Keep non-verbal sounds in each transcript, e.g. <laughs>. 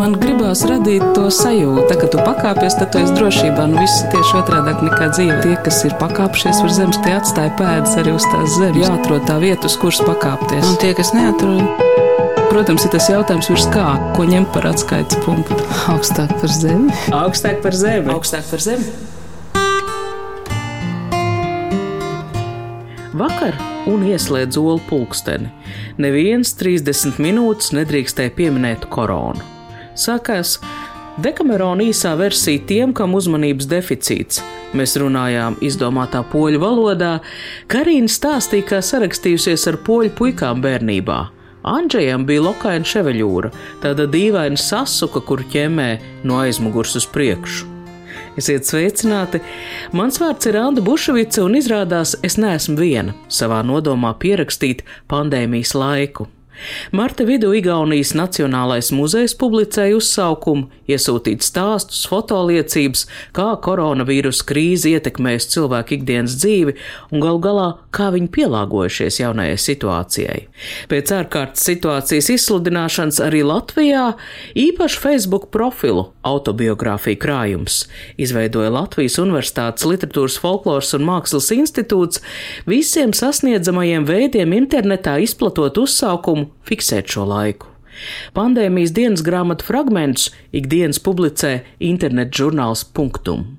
Man gribās radīt to sajūtu, ka tu pakāpies, tad tu esi drošībā. Nu, viss tieši otrādi nekā dzīve. Tie, kas ir pakāpšies uz zemes, tie atstāja pēdas arī uz tās zemes. Jāatrod tā vieta, uz kuras pakāpties. Un tie, kas neatrod, Protams, ir tas jautājums, virs kā, ko ņemt par atskaites punktu. augstāk par zemi. Augstāk par zemi. Augstāk par zemi. Vakar un ieslēdz olu pulksteni. Neviens 30 minūtes nedrīkstēja pieminēt koronu. Sākās Dekamerona īsā versija tiem, kam uzmanības deficīts. Mēs runājām izdomātā poļu valodā. Karina stāstīja, kā sarakstījusies ar poļu puikām bērnībā. Andrzejam bija lokaina ševeļūra, tāda dīvaina sasuka, kur ķemē no aizmugures uz priekšu. Esiet sveicināti! Mans vārds ir Anna Bušvica, un izrādās, es neesmu viena savā nodomā pierakstīt pandēmijas laiku. Marta vidū Igaunijas Nacionālais muzejs publicēja uzsaukumu, iesūtīt stāstus, fotoliecības, kā koronavīrus krīze ietekmēs cilvēku ikdienas dzīvi un gal galā, kā viņi pielāgojušies jaunajai situācijai. Pēc ārkārtas situācijas izsludināšanas arī Latvijā īpašu Facebook profilu autobiogrāfiju krājums izveidoja Latvijas Universitātes literatūras folkloras un mākslas institūts visiem sasniedzamajiem veidiem internetā izplatot uzsaukumu fiksēt šo laiku. Pandēmijas dienas grāmatu fragmentus ikdienas publicē internetu žurnāls Punktum.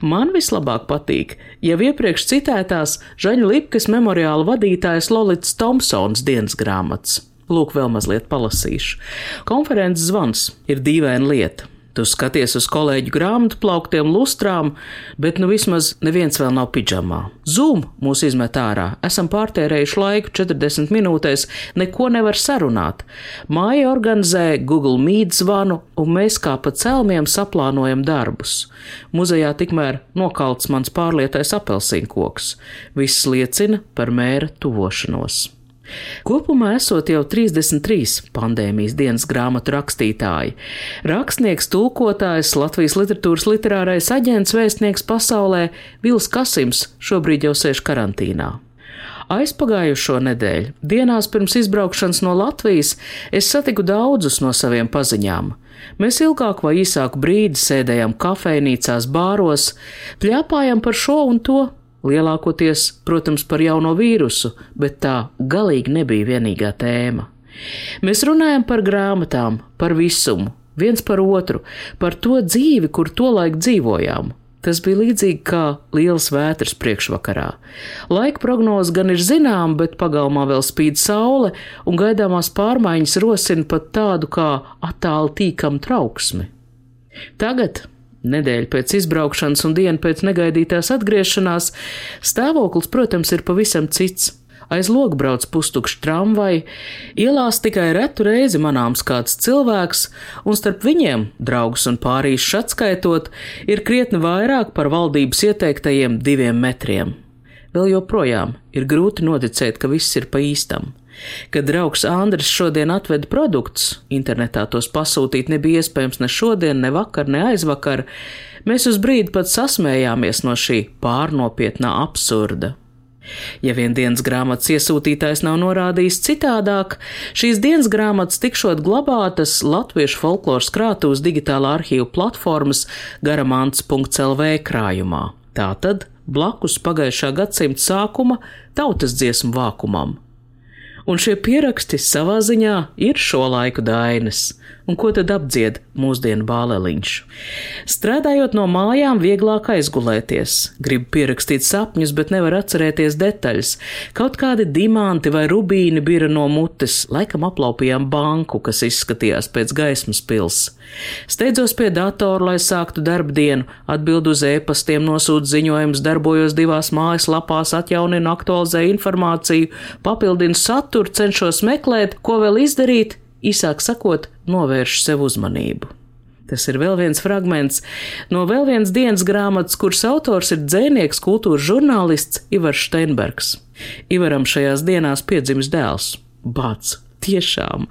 Man vislabāk patīk jau iepriekš citētās Žaņa Lipkas memoriāla vadītājas Lolits Thompsons dienas grāmatas. Lūk, vēl mazliet palasīšu. Konferences zvans ir dīvaina lieta. Tu skaties uz kolēģu grāmatu plauktiem, lustrām, bet nu vismaz neviens vēl nav pidžamā. Zoom mūs izmet ārā, esam pārtērējuši laiku 40 minūtēs, neko nevar sarunāt. Māja organizē Google Meet zvanu, un mēs kā pa celmiem saplānojam darbus. Muzejā tikmēr nokalts mans pārlietais apelsīnkoks. Viss liecina par mēra tuvošanos. Kopumā esot jau 33 pandēmijas dienas grāmatu rakstītāji. Rakstnieks, tulkotājs, Latvijas literatūras literārais aģents, vēstnieks pasaulē Vils Kasims šobrīd jau sēž karantīnā. Aizpagājušo nedēļu, dienās pirms izbraukšanas no Latvijas, es satiku daudzus no saviem paziņām. Mēs ilgāk vai īsāku brīdi sēdējām kafejnīcās, bāros, pļāpājām par šo un to, Lielākoties, protams, par jauno vīrusu, bet tā galīgi nebija vienīgā tēma. Mēs runājam par grāmatām, par visumu, viens par otru, par to dzīvi, kur tolaik dzīvojām. Tas bija līdzīgi kā liels vētras priekšvakarā. Laika prognoze gan ir zināma, bet pagalmā vēl spīd saule, un gaidāmās pārmaiņas rosina pat tādu kā attālu tīkam trauksmi. Tagad Nedēļa pēc izbraukšanas un diena pēc negaidītās atgriešanās stāvoklis, protams, ir pavisam cits. Aiz loga brauc pustukšs tramvai, ielās tikai retu reizi manāms kāds cilvēks, un starp viņiem, draugus un pārīšus atskaitot, ir krietni vairāk par valdības ieteiktajiem diviem metriem. Vēl joprojām ir grūti noticēt, ka viss ir pa īstam. Kad draugs Andris šodien atveda produktus, internetā tos pasūtīt nebija iespējams ne šodien, ne vakar, ne aizvakar, mēs uz brīdi pat sasmējāmies no šī pārnopietnā absurda. Ja vien dienas grāmatas iesūtītājs nav norādījis citādāk, šīs dienas grāmatas tikšot glabātas Latviešu folkloras krātūs digitālā arhīvu platformas garamants.lv krājumā. Tātad blakus pagājušā gadsimta sākuma tautas dziesmu vākumam un šie pieraksti savā ziņā ir šo laiku dainas. Un ko tad apdzied mūsdienu bāleliņš? Strādājot no mājām, vieglāk aizgulēties. Gribu pierakstīt sapņus, bet nevar atcerēties detaļas. Kaut kādi diamanti vai rubīni bira no mutes, laikam aplaupījām banku, kas izskatījās pēc gaismas pils. Steidzos pie datora, lai sāktu darbdienu, atbildu uz ēpastiem, nosūtu ziņojumus, darbojos divās mājaslapās, atjauninu, aktualizēju informāciju, papildinu saturu, cenšos meklēt, ko vēl izdarīt, īsāk sakot, novērš sev uzmanību. Tas ir vēl viens fragments no vēl vienas dienas grāmatas, kuras autors ir dzēnieks, kultūras žurnālists Ivars Steinbergs. Ivaram šajās dienās piedzimis dēls - Bāts. Tiešām.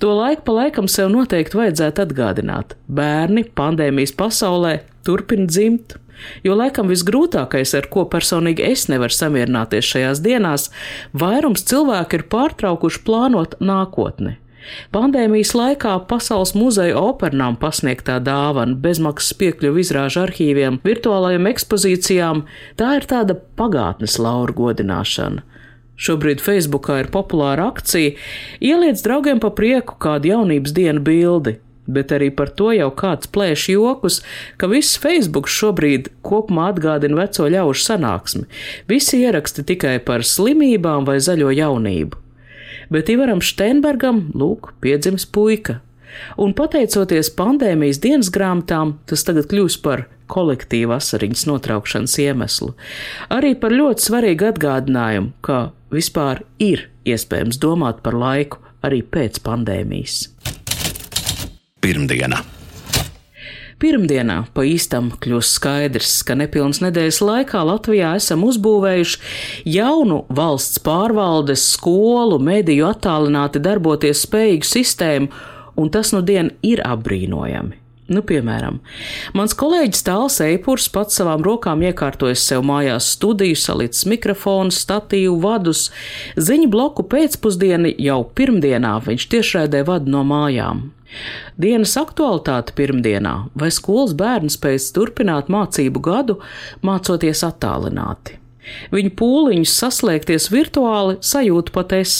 To laiku pa laikam sev noteikti vajadzētu atgādināt. Bērni pandēmijas pasaulē turpina dzimt. Jo laikam visgrūtākais, ar ko personīgi es nevaru samierināties šajās dienās, vairums cilvēku ir pārtraukuši plānot nākotni Pandēmijas laikā Pasaules muzeja opernām pasniegtā dāvana, bezmaksas piekļuva izrāžu arhīviem, virtuālajām ekspozīcijām, tā ir tāda pagātnes laura godināšana. Šobrīd Facebookā ir populāra akcija ieliec draugiem pa prieku kādu jaunības dienu bildi, bet arī par to jau kāds plēš jokus, ka viss Facebook šobrīd kopumā atgādina veco ļaužu sanāksmi. Visi ieraksti tikai par slimībām vai zaļo jaunību bet Ivaram Steinbergam, lūk, piedzimis puika. Un pateicoties pandēmijas dienas grāmatām, tas tagad kļūs par kolektīvu asariņas notraukšanas iemeslu. Arī par ļoti svarīgu atgādinājumu, ka vispār ir iespējams domāt par laiku arī pēc pandēmijas. Pirmdiena. Pirmdienā pa īstam kļūst skaidrs, ka nepilnas nedēļas laikā Latvijā esam uzbūvējuši jaunu valsts pārvaldes, skolu, mediju attālināti darboties spējīgu sistēmu, un tas nu dien ir apbrīnojami. Nu, piemēram, mans kolēģis Tāls Eipurs pats savām rokām iekārtojas sev mājās studiju, salīdz mikrofonu, statīvu, vadus. Ziņu bloku pēcpusdienu jau pirmdienā viņš tiešraidē vada no mājām. Dienas aktualitāte pirmdienā - vai skolas bērns spēs turpināt mācību gadu, mācoties attālināti. Viņu pūliņus saslēgties virtuāli sajūta pat es.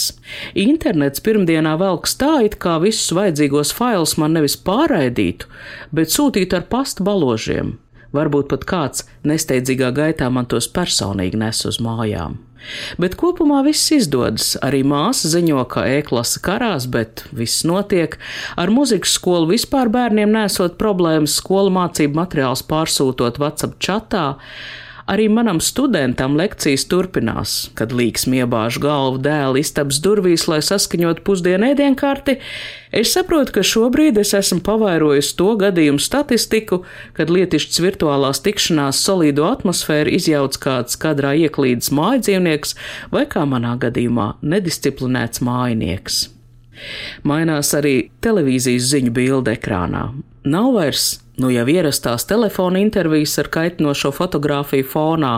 Internets pirmdienā velk tā, it kā visus vajadzīgos failus man nevis pārraidītu, bet sūtītu ar pasta baložiem. Varbūt pat kāds nesteidzīgā gaitā man tos personīgi nes uz mājām. Bet kopumā viss izdodas. Arī māsa ziņo, ka e-klase karās, bet viss notiek. Ar muzikas skolu vispār bērniem nesot problēmas, skolu mācību materiālus pārsūtot WhatsApp čatā. Arī manam studentam lekcijas turpinās, kad līks miebāž galvu dēla istabas durvīs, lai saskaņot pusdienu ēdienkarti. Es saprotu, ka šobrīd es esmu pavairojis to gadījumu statistiku, kad lietišķs virtuālās tikšanās solīdo atmosfēru izjauc kāds kadrā ieklīdis mājdzīvnieks vai, kā manā gadījumā, nedisciplinēts mājinieks. Mainās arī televīzijas ziņu bilde ekrānā. Nav vairs nu jau ierastās telefona intervijas ar kaitinošo fotografiju fonā.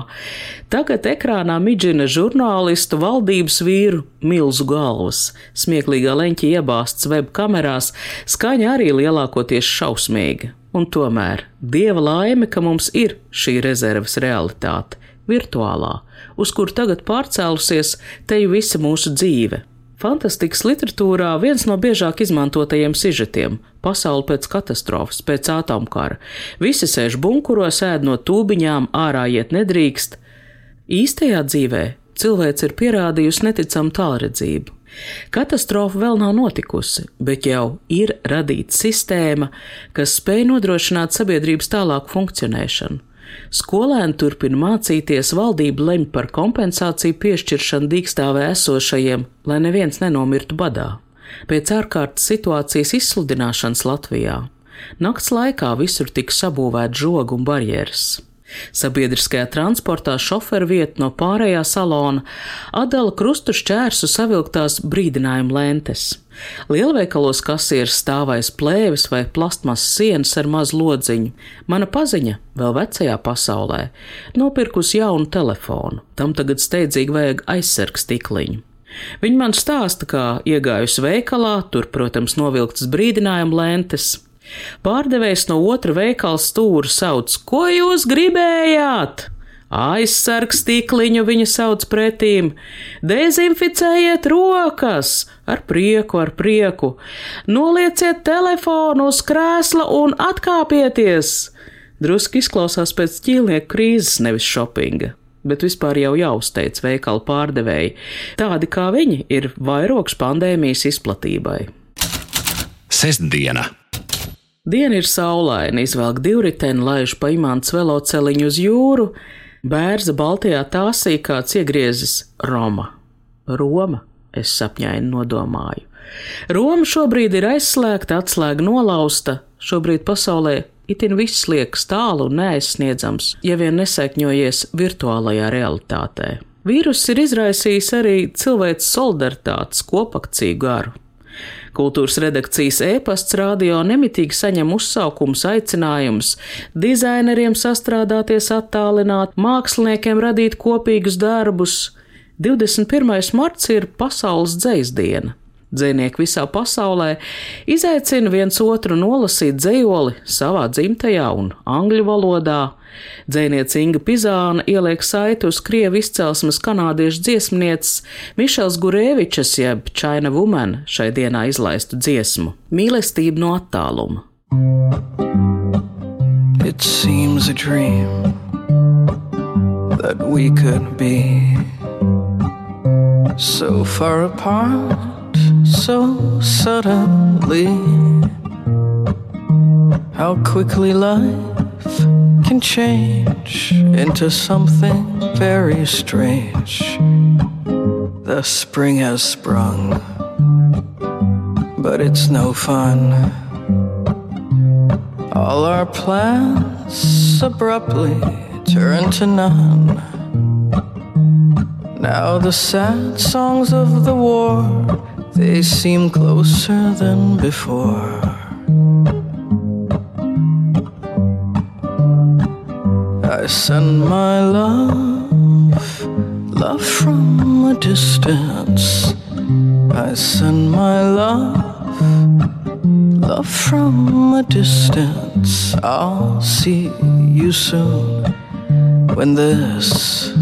Tagad ekrānā midžina žurnālistu valdības vīru milzu galvas, smieklīgā leņķa iebāzts web kamerās, skaņa arī lielākoties šausmīga. Un tomēr dieva laime, ka mums ir šī rezerves realitāte, virtuālā, uz kur tagad pārcēlusies teju visa mūsu dzīve. Fantastikas literatūrā viens no biežāk izmantotajiem sižetiem - pasaule pēc katastrofas, pēc atomkara. Visi sēž bunkuros, ēd no tūbiņām, ārā iet nedrīkst. Īstajā dzīvē cilvēks ir pierādījusi neticamu tālredzību. Katastrofa vēl nav notikusi, bet jau ir radīta sistēma, kas spēj nodrošināt sabiedrības tālāku funkcionēšanu. Skolēni turpina mācīties, valdība lemj par kompensāciju piešķiršanu dīkstāvē esošajiem, lai neviens nenomirtu badā. Pēc ārkārtas situācijas izsludināšanas Latvijā nakts laikā visur tika sabūvēta žoga un barjeras. Sabiedriskajā transportā šoferu vietu no pārējā salona atdala krustu šķērsu savilktās brīdinājuma lentes. Lielveikalos kasieris stāvais plēvis vai plastmas sienas ar mazu lodziņu. Mana paziņa, vēl vecajā pasaulē, nopirkusi jaunu telefonu. Tam tagad steidzīgi vajag aizsargs stikliņu. Viņa man stāsta, kā iegājusi veikalā, tur, protams, novilktas brīdinājuma lentes. Pārdevējs no otra veikala stūra sauc: Ko jūs gribējāt? Aizsargs stikliņu viņa sauc pretīm, dezinficējiet rokas, ar prieku, ar prieku, nolieciet telefonu uz krēsla un atkāpieties. Druski izklausās pēc ķīlnieku krīzes, nevis šopinga, bet vispār jau jāuzteic veikalu pārdevēji. Tādi kā viņi ir vairogs pandēmijas izplatībai. Sestdiena! Diena ir saulaina, izvelk divriteni, laiž pa imants veloceliņu uz jūru, bērza Baltijā tāsī kāds iegriezis Roma. Roma, es sapņaini nodomāju. Roma šobrīd ir aizslēgta, atslēga nolausta, šobrīd pasaulē itin viss liekas tālu un neaizsniedzams, ja vien nesaikņojies virtuālajā realitātē. Vīruss ir izraisījis arī cilvēks solidaritātes kopakciju garu. Kultūras redakcijas e-pasts radio nemitīgi saņem uzsaukums, aicinājums dizaineriem sastrādāties attālināt, māksliniekiem radīt kopīgus darbus. 21. marts ir pasaules dzēsdiena. Dzinieki visā pasaulē izaicina viens otru nolasīt dzējoli savā dzimtajā un angļu valodā. Dzēniece Inga Pizāna ieliek saiti uz krievu izcelsmes kanādiešu dziesmnieces Mišels Gurēvičas jeb China Woman šai dienā izlaistu dziesmu - Mīlestība no attāluma. It seems a dream that we could be so far apart, so suddenly. How quickly life can change into something very strange. The spring has sprung, but it's no fun. All our plans abruptly turn to none. Now the sad songs of the war, they seem closer than before. I send my love, love from a distance. I send my love, love from a distance. I'll see you soon when this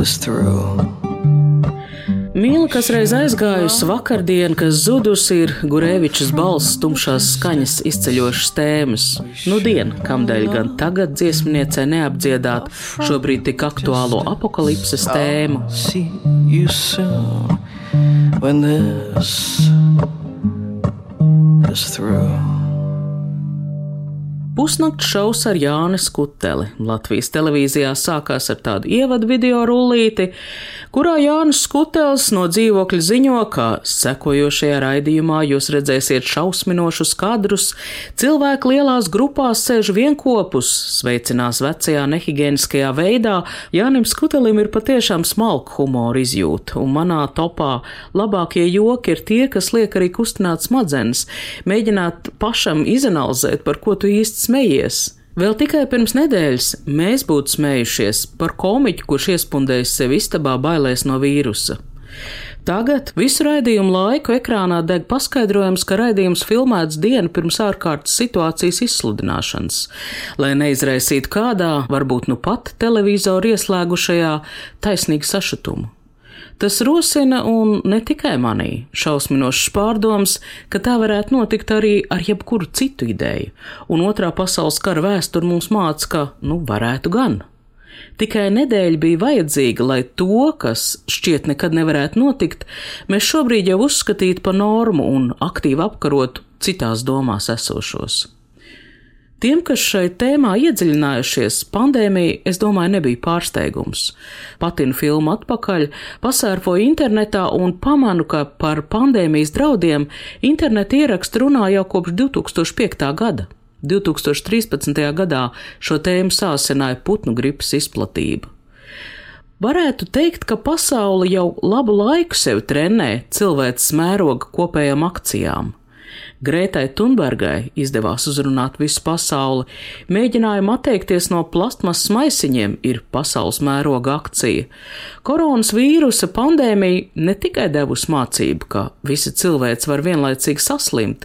is through. Mīla, kas reiz aizgājusi vakardien, kas zudusi, ir Gurēvičs balss, tumšās skaņas, izceļošas tēmas. Nu, dien, kamdēļ gan tagad dziesmniecei neapdziedāt šobrīd tik aktuālo apakalipses tēmu. When this is through. Pusnakts šovs ar Jānis Kuteli. Latvijas televīzijā sākās ar tādu ievadu video rullīti, kurā Jānis Kutelis no dzīvokļa ziņo, ka sekojošajā raidījumā jūs redzēsiet šausminošus kadrus, cilvēki lielās grupās sēž vienopus, sveicinās vecajā nehigieniskajā veidā. Jānim Skutelim ir patiešām smalka humora izjūta, un manā topā labākie joki ir tie, kas liek arī kustināt smadzenes, mēģināt pašam izanalizēt, par ko tu īsti smejies. Vēl tikai pirms nedēļas mēs būtu smējušies par komiķu, kurš iespundējis sevi istabā bailēs no vīrusa. Tagad visu raidījumu laiku ekrānā deg paskaidrojums, ka raidījums filmēts dienu pirms ārkārtas situācijas izsludināšanas, lai neizraisītu kādā, varbūt nu pat televizoru ieslēgušajā, taisnīgu sašutumu. Tas rosina un ne tikai manī šausminošs pārdoms, ka tā varētu notikt arī ar jebkuru citu ideju, un otrā pasaules kara vēsture mums māca, ka, nu, varētu gan. Tikai nedēļa bija vajadzīga, lai to, kas šķiet nekad nevarētu notikt, mēs šobrīd jau uzskatītu par normu un aktīvi apkarotu citās domās esošos. Tiem, kas šai tēmā iedziļinājušies, pandēmija, es domāju, nebija pārsteigums. Patinu filmu atpakaļ, pasērfoju internetā un pamanu, ka par pandēmijas draudiem interneta ieraksti runā jau kopš 2005. gada. 2013. gadā šo tēmu sāsināja putnu gripas izplatība. Varētu teikt, ka pasaule jau labu laiku sevi trenē cilvēces mēroga kopējām akcijām. Grētai Thunbergai izdevās uzrunāt visu pasauli. Mēģinājumu atteikties no plastmasas maisiņiem ir pasaules mēroga akcija. Koronas vīrusa pandēmija ne tikai devusi mācību, ka visa cilvēks var vienlaicīgi saslimt,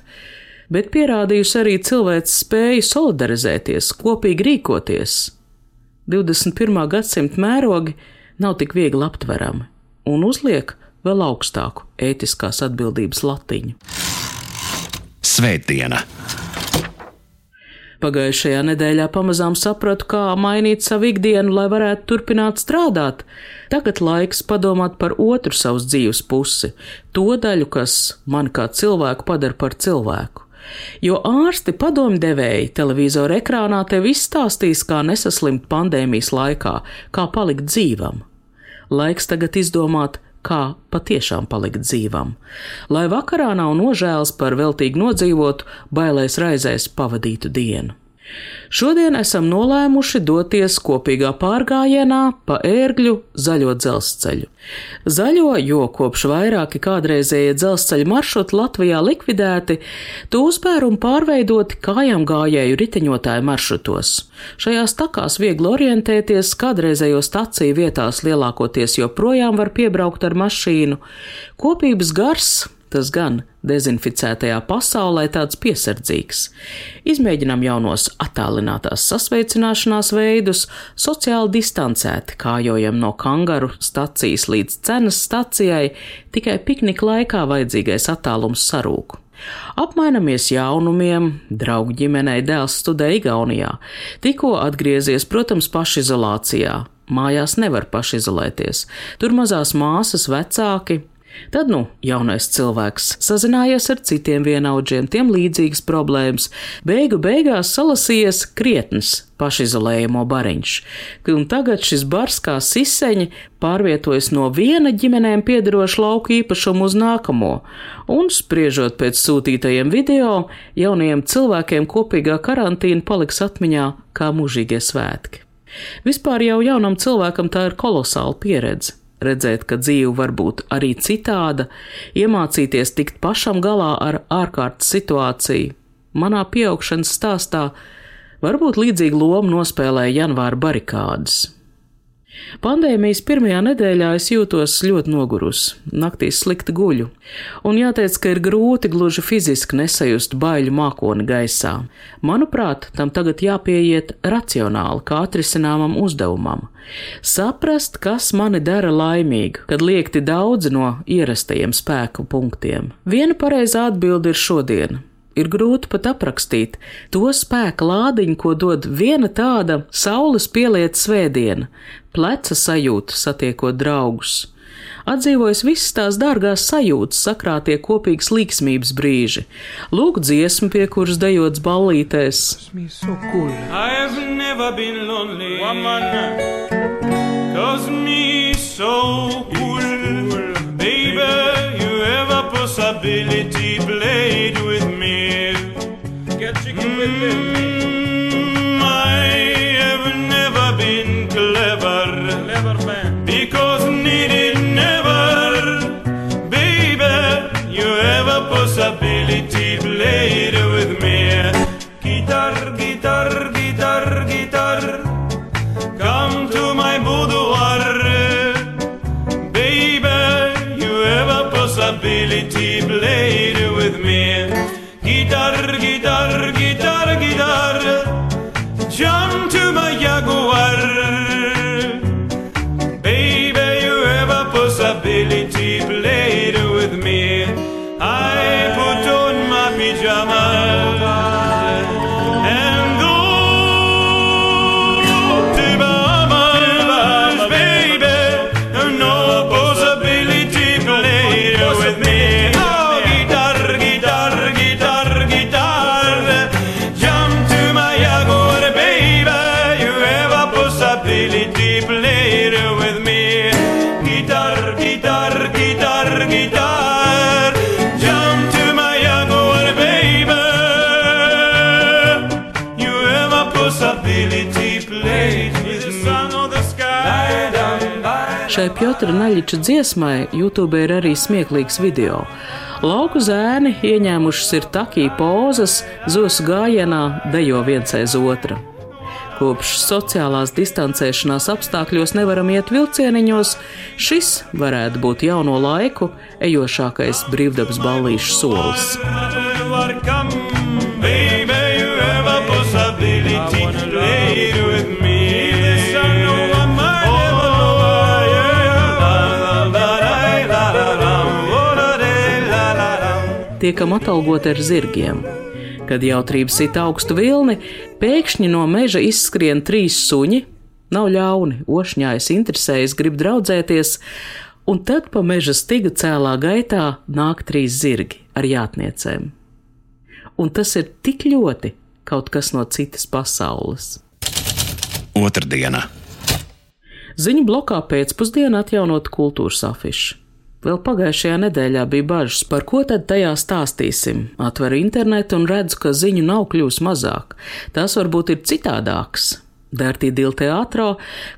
bet pierādījusi arī cilvēks spēju solidarizēties, kopīgi rīkoties. 21. gadsimta mērogi nav tik viegli aptverami un uzliek vēl augstāku ētiskās atbildības latiņu. Svētdiena! Pagājušajā nedēļā pamazām sapratu, kā mainīt savu ikdienu, lai varētu turpināt strādāt. Tagad laiks padomāt par otru savas dzīves pusi, to daļu, kas mani kā cilvēku padara par cilvēku. Jo ārsti padomdevēji televizora ekrānā tev izstāstīs, kā nesaslimt pandēmijas laikā, kā palikt dzīvam. Laiks tagad izdomāt, kā patiešām palikt dzīvam, lai vakarā nav nožēls par veltīgi nodzīvotu, bailēs raizēs pavadītu dienu. Šodien esam nolēmuši doties kopīgā pārgājienā pa ērgļu zaļo dzelzceļu. Zaļo, jo kopš vairāki kādreizējie dzelzceļa maršruti Latvijā likvidēti, to uzbēr un pārveidoti kājām gājēju riteņotāju maršrutos. Šajās takās viegli orientēties, kādreizējo staciju vietās lielākoties joprojām var piebraukt ar mašīnu. Kopības gars Tas gan dezinficētajā pasaulē tāds piesardzīgs. Izmēģinām jaunos attālinātās sasveicināšanās veidus, sociāli distancēti, kājojam no kangaru stacijas līdz cenas stacijai, tikai piknika laikā vajadzīgais attālums sarūk. Apmainamies jaunumiem, draugu ģimenei dēls studē Igaunijā, tikko atgriezies, protams, pašizolācijā. Mājās nevar pašizolēties. Tur mazās māsas, vecāki, Tad, nu, jaunais cilvēks sazinājies ar citiem vienaudžiem, tiem līdzīgas problēmas, beigu beigās salasījies krietnes pašizolējamo bariņš, un tagad šis bars kā siseņi pārvietojas no viena ģimenēm piedaroša lauka īpašuma uz nākamo, un, spriežot pēc sūtītajiem video, jaunajiem cilvēkiem kopīgā karantīna paliks atmiņā kā mūžīgie svētki. Vispār jau jaunam cilvēkam tā ir kolosāla pieredze redzēt, ka dzīve var būt arī citāda, iemācīties tikt pašam galā ar ārkārtas situāciju. Manā pieaugšanas stāstā varbūt līdzīgu lomu nospēlēja janvāra barikādas. Pandēmijas pirmajā nedēļā es jūtos ļoti nogurusi, naktīs slikti guļu, un jāteic, ka ir grūti gluži fiziski nesajust baiļu mākoni gaisā. Manuprāt, tam tagad jāpieiet racionāli, kā atrisināmam uzdevumam. Saprast, kas mani dara laimīgu, kad liekti daudz no ierastajiem spēku punktiem. Viena pareizā atbilde ir šodiena ir grūti pat aprakstīt to spēka lādiņu, ko dod viena tāda saules pielieta svētdiena, pleca sajūta satiekot draugus. Atdzīvojas visas tās dārgās sajūtas, sakrātie kopīgas līksmības brīži. Lūk, dziesma, pie kuras dejots ballītēs. So cool. Cause me so cool, baby, you have a possibility played with. Chicken mm, I have never been clever, clever man, because needed never, baby, you have a possibility. Played with me. Guitar, guitar, guitar, guitar, Piotra Naļiča dziesmai YouTube ir arī smieklīgs video. Lauku zēni ieņēmušas ir takī pozas, zosu gājienā dejo viens aiz otra. Kopš sociālās distancēšanās apstākļos nevaram iet vilcieniņos, šis varētu būt jauno laiku ejošākais brīvdabas ballīšu solis. You are come, Tiekam atalgot ar zirgiem. Kad jautrības sit augstu vilni, pēkšņi no meža izskrien trīs suņi. Nav ļauni, ošņājas interesējas, grib draudzēties, un tad pa meža stiga cēlā gaitā nāk trīs zirgi ar jātniecēm. Un tas ir tik ļoti kaut kas no citas pasaules. Otrdiena. Ziņu blokā pēcpusdienā atjaunot kultūras afišu. Vēl pagājušajā nedēļā bija bažas, par ko tad tajā stāstīsim. Atveru internetu un redzu, ka ziņu nav kļūst mazāk. Tās varbūt ir citādākas. Dārtī Dīla teātrā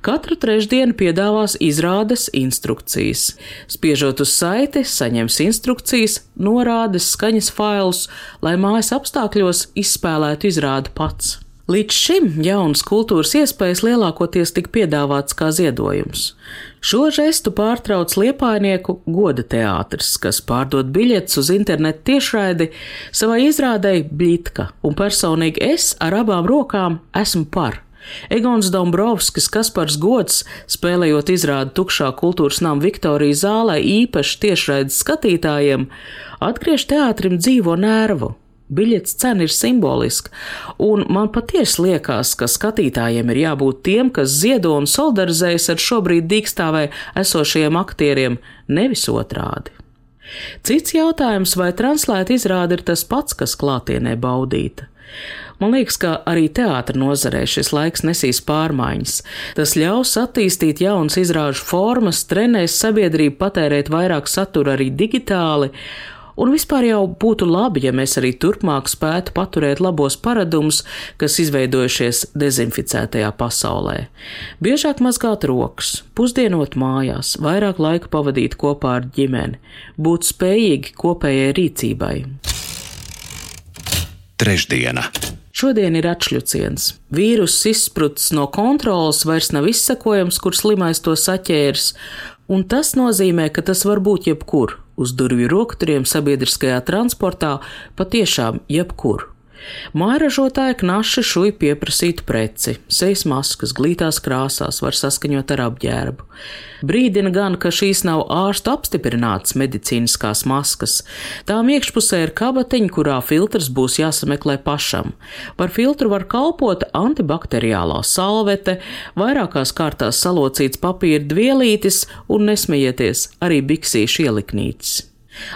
katru trešdienu piedāvās izrādes instrukcijas. Spiežot uz saiti, saņems instrukcijas, norādes, skaņas failus, lai mājas apstākļos izspēlētu izrādi pats. Līdz šim jaunas kultūras iespējas lielākoties tika piedāvāts kā ziedojums. Šo žestu pārtrauc liepainieku goda teātris, kas pārdod biļetes uz internetu tiešraidi savai izrādēji Bļitka, un personīgi es ar abām rokām esmu par. Egons Dombrovskis, Kaspars Gods, spēlējot izrādi tukšā kultūras nama Viktorijas zālē īpaši tiešraides skatītājiem, atgriež teātrim dzīvo nervu. Biļets cena ir simboliska, un man patiesi liekas, ka skatītājiem ir jābūt tiem, kas ziedo un solidarizējas ar šobrīd dīkstāvē esošajiem aktieriem, nevis otrādi. Cits jautājums, vai translēta izrāde ir tas pats, kas klātienē baudīta. Man liekas, ka arī teātra nozarē šis laiks nesīs pārmaiņas. Tas ļaus attīstīt jaunas izrāžu formas, trenēs sabiedrību patērēt vairāk satura arī digitāli, Un vispār jau būtu labi, ja mēs arī turpmāk spētu paturēt labos paradumus, kas izveidojušies dezinficētajā pasaulē. Biežāk mazgāt rokas, pusdienot mājās, vairāk laika pavadīt kopā ar ģimeni, būt spējīgi kopējai rīcībai. Trešdiena. Šodien ir atšķuciens. Vīruss izsprucis no kontrolas, vairs nav izsekojams, kur slimais to saķērs, un tas nozīmē, ka tas var būt jebkur uz durvju rokturiem sabiedriskajā transportā patiešām jebkur. Mājražotāja knaši šuj pieprasītu preci, sejas maskas, glītās krāsās var saskaņot ar apģērbu. Brīdina gan, ka šīs nav ārstu apstiprinātas medicīniskās maskas. Tām iekšpusē ir kabatiņa, kurā filtrs būs jāsameklē pašam. Par filtru var kalpot antibakteriālā salvete, vairākās kārtās salocīts papīra dvielītis un nesmējieties arī biksīšu ieliknītis.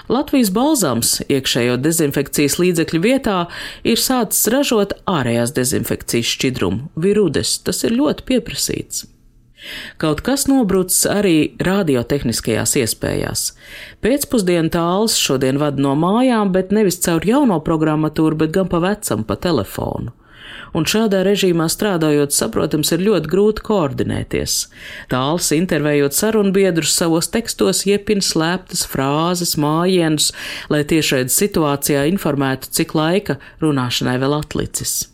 Latvijas balzams iekšējo dezinfekcijas līdzekļu vietā ir sācis ražot ārējās dezinfekcijas šķidrumu, virudes, tas ir ļoti pieprasīts. Kaut kas nobrucis arī radiotehniskajās iespējās. Pēcpusdienu tāls šodien vada no mājām, bet nevis caur jauno programmatūru, bet gan pa vecam, pa telefonu un šādā režīmā strādājot, saprotams, ir ļoti grūti koordinēties. Tāls intervējot sarunbiedrus savos tekstos iepina slēptas frāzes, mājienus, lai tiešraid situācijā informētu, cik laika runāšanai vēl atlicis.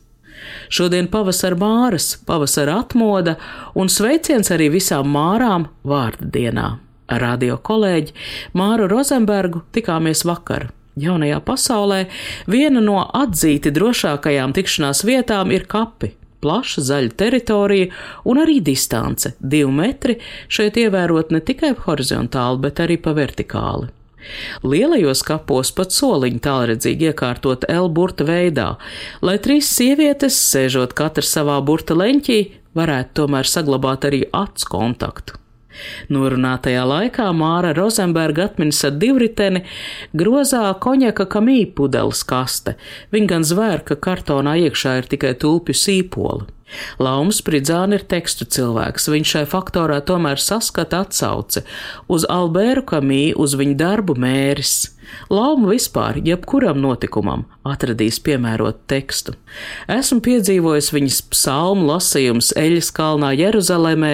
Šodien pavasara māras, pavasara atmoda un sveiciens arī visām mārām vārda dienā. Ar radio kolēģi Māru Rozenbergu tikāmies vakar. Jaunajā pasaulē viena no atzīti drošākajām tikšanās vietām ir kapi. Plaša zaļa teritorija un arī distance - divi metri šeit ievērot ne tikai horizontāli, bet arī pa vertikāli. Lielajos kapos pat soliņi tālredzīgi iekārtot L burta veidā, lai trīs sievietes, sēžot katra savā burta leņķī, varētu tomēr saglabāt arī acu kontaktu. Norunātajā laikā Māra Rozenberga atminas ar divriteni grozā koņaka kamī pudeles kaste. Viņa gan zvēr, ka kartonā iekšā ir tikai tulpju sīpoli. Laums Pridzāna ir tekstu cilvēks, viņš šai faktorā tomēr saskata atsauci uz Albēru Kamī, uz viņa darbu mēris. Lauma vispār, jebkuram notikumam, atradīs piemērotu tekstu. Esmu piedzīvojis viņas psalmu lasījums Eļas kalnā Jeruzalemē,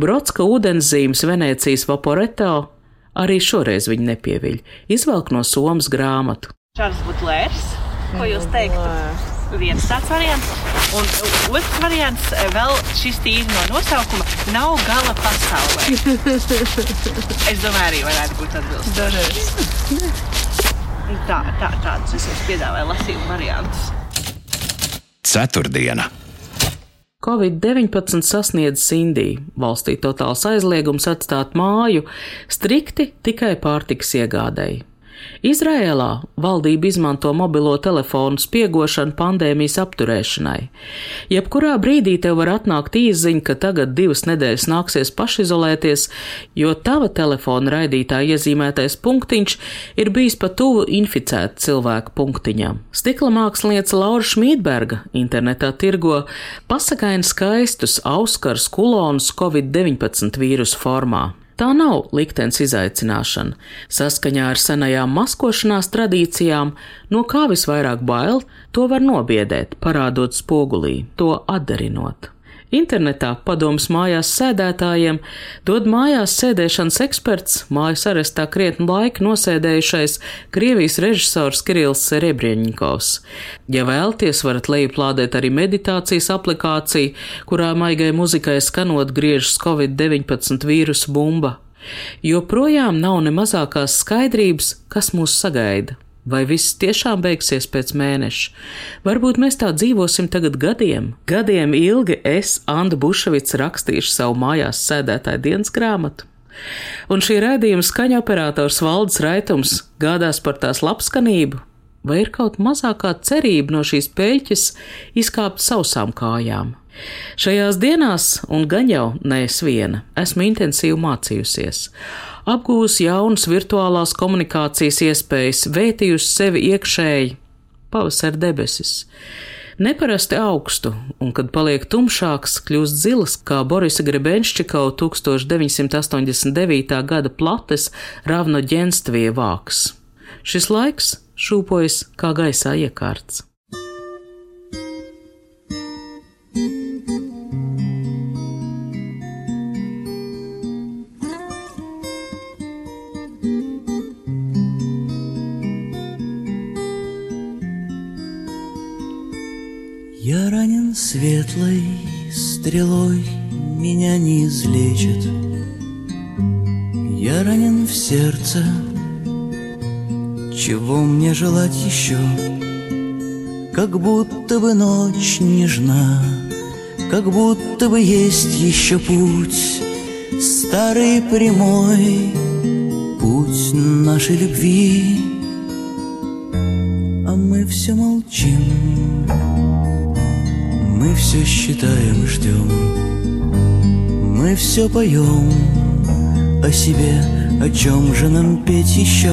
Brodska ūdenszīmes Venēcijas Vaporetā, arī šoreiz viņa nepieviļ, izvelk no somas grāmatu. Čārls Butlērs, ko jūs teiktu? Viens tāds variants. Un otrs variants, eh, vēl šis tīri no nosaukuma, nav gala pasaulē. <laughs> es domāju, arī varētu būt atbilstoši. Tā, tā, tādus es jums piedāvāju lasījumu variantus. Ceturtdiena. Covid-19 sasniedz Indiju. Valstī totāls aizliegums atstāt māju strikti tikai pārtiks iegādēji. Izrēlā valdība izmanto mobilo telefonu spiegošanu pandēmijas apturēšanai. Jebkurā brīdī tev var atnākt īziņa, ka tagad divas nedēļas nāksies pašizolēties, jo tava telefona raidītā iezīmētais punktiņš ir bijis pa tuvu inficēta cilvēka punktiņam. Stikla mākslinieca Laura Šmītberga internetā tirgo pasakaini skaistus auskars kulonus Covid-19 vīrusu formā. Tā nav liktenis izaicināšana. Saskaņā ar senajām maskošanās tradīcijām, no kā visvairāk bail, to var nobiedēt, parādot spogulī, to atdarinot. Internetā padomus mājās sēdētājiem dod mājās sēdēšanas eksperts, mājas arestā krietnu laiku nosēdējušais Krievijas režisors Kirills Serebrieņņikovs. Ja vēlties, varat lejuplādēt arī meditācijas aplikāciju, kurā maigai muzikai skanot griežas Covid-19 vīrusu bumba. Joprojām nav ne mazākās skaidrības, kas mūs sagaida. Vai viss tiešām beigsies pēc mēneša? Varbūt mēs tā dzīvosim tagad gadiem. Gadiem ilgi es, Anna Buševits, rakstīšu savu mājās sēdētāju dienas grāmatu. Un šī rādījuma skaņa operators Valdis Raitums gādās par tās labskanību, vai ir kaut mazākā cerība no šīs peļķes izkāpt sausām kājām? Šajās dienās, un gan jau ne es viena, esmu intensīvi mācījusies apgūs jaunas virtuālās komunikācijas iespējas, vētījusi sevi iekšēji, pavasara debesis. Neparasti augstu, un, kad paliek tumšāks, kļūst zilas, kā Borisa Grebenščikau 1989. gada plates Ravno ģenstvie vāks. Šis laiks šūpojas kā gaisā iekārts. Светлой стрелой, меня не излечит. Я ранен в сердце, чего мне желать еще? Как будто бы ночь нежна, как будто бы есть еще путь, старый прямой путь нашей любви, а мы все молчим мы все считаем ждем, мы все поем о себе, о чем же нам петь еще.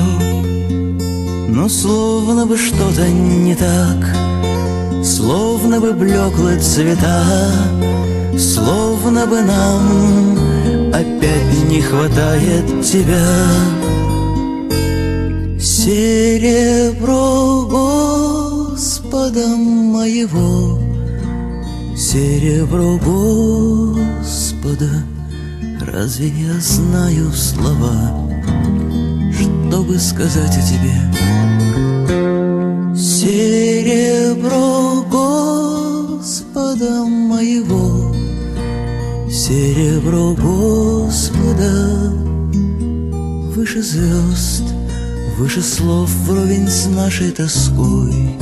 Но словно бы что-то не так, словно бы блеклы цвета, словно бы нам опять не хватает тебя. Серебро Господа моего Серебро Господа, разве я знаю слова, чтобы сказать о тебе? Серебро Господа моего, серебро Господа, выше звезд, выше слов вровень с нашей тоской.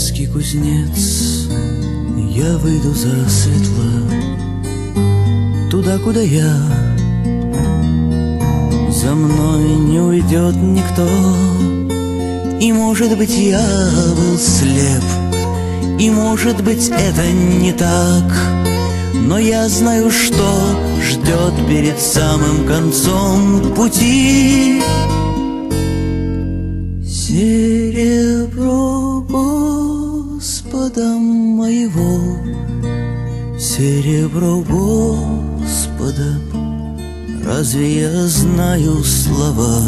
Деревенский кузнец. Я выйду за светло Туда, куда я. За мной не уйдет никто И может быть я был слеп И может быть это не так. Но я знаю, что ждет перед самым концом пути серебро Господа, разве я знаю слова,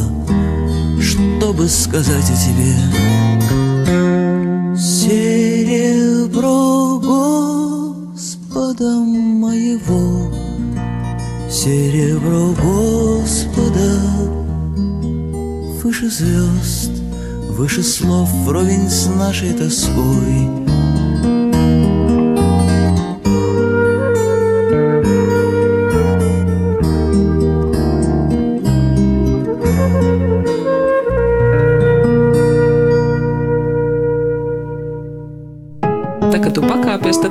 чтобы сказать о тебе? Серебро Господа моего, серебро Господа, выше звезд, выше слов вровень с нашей тоской.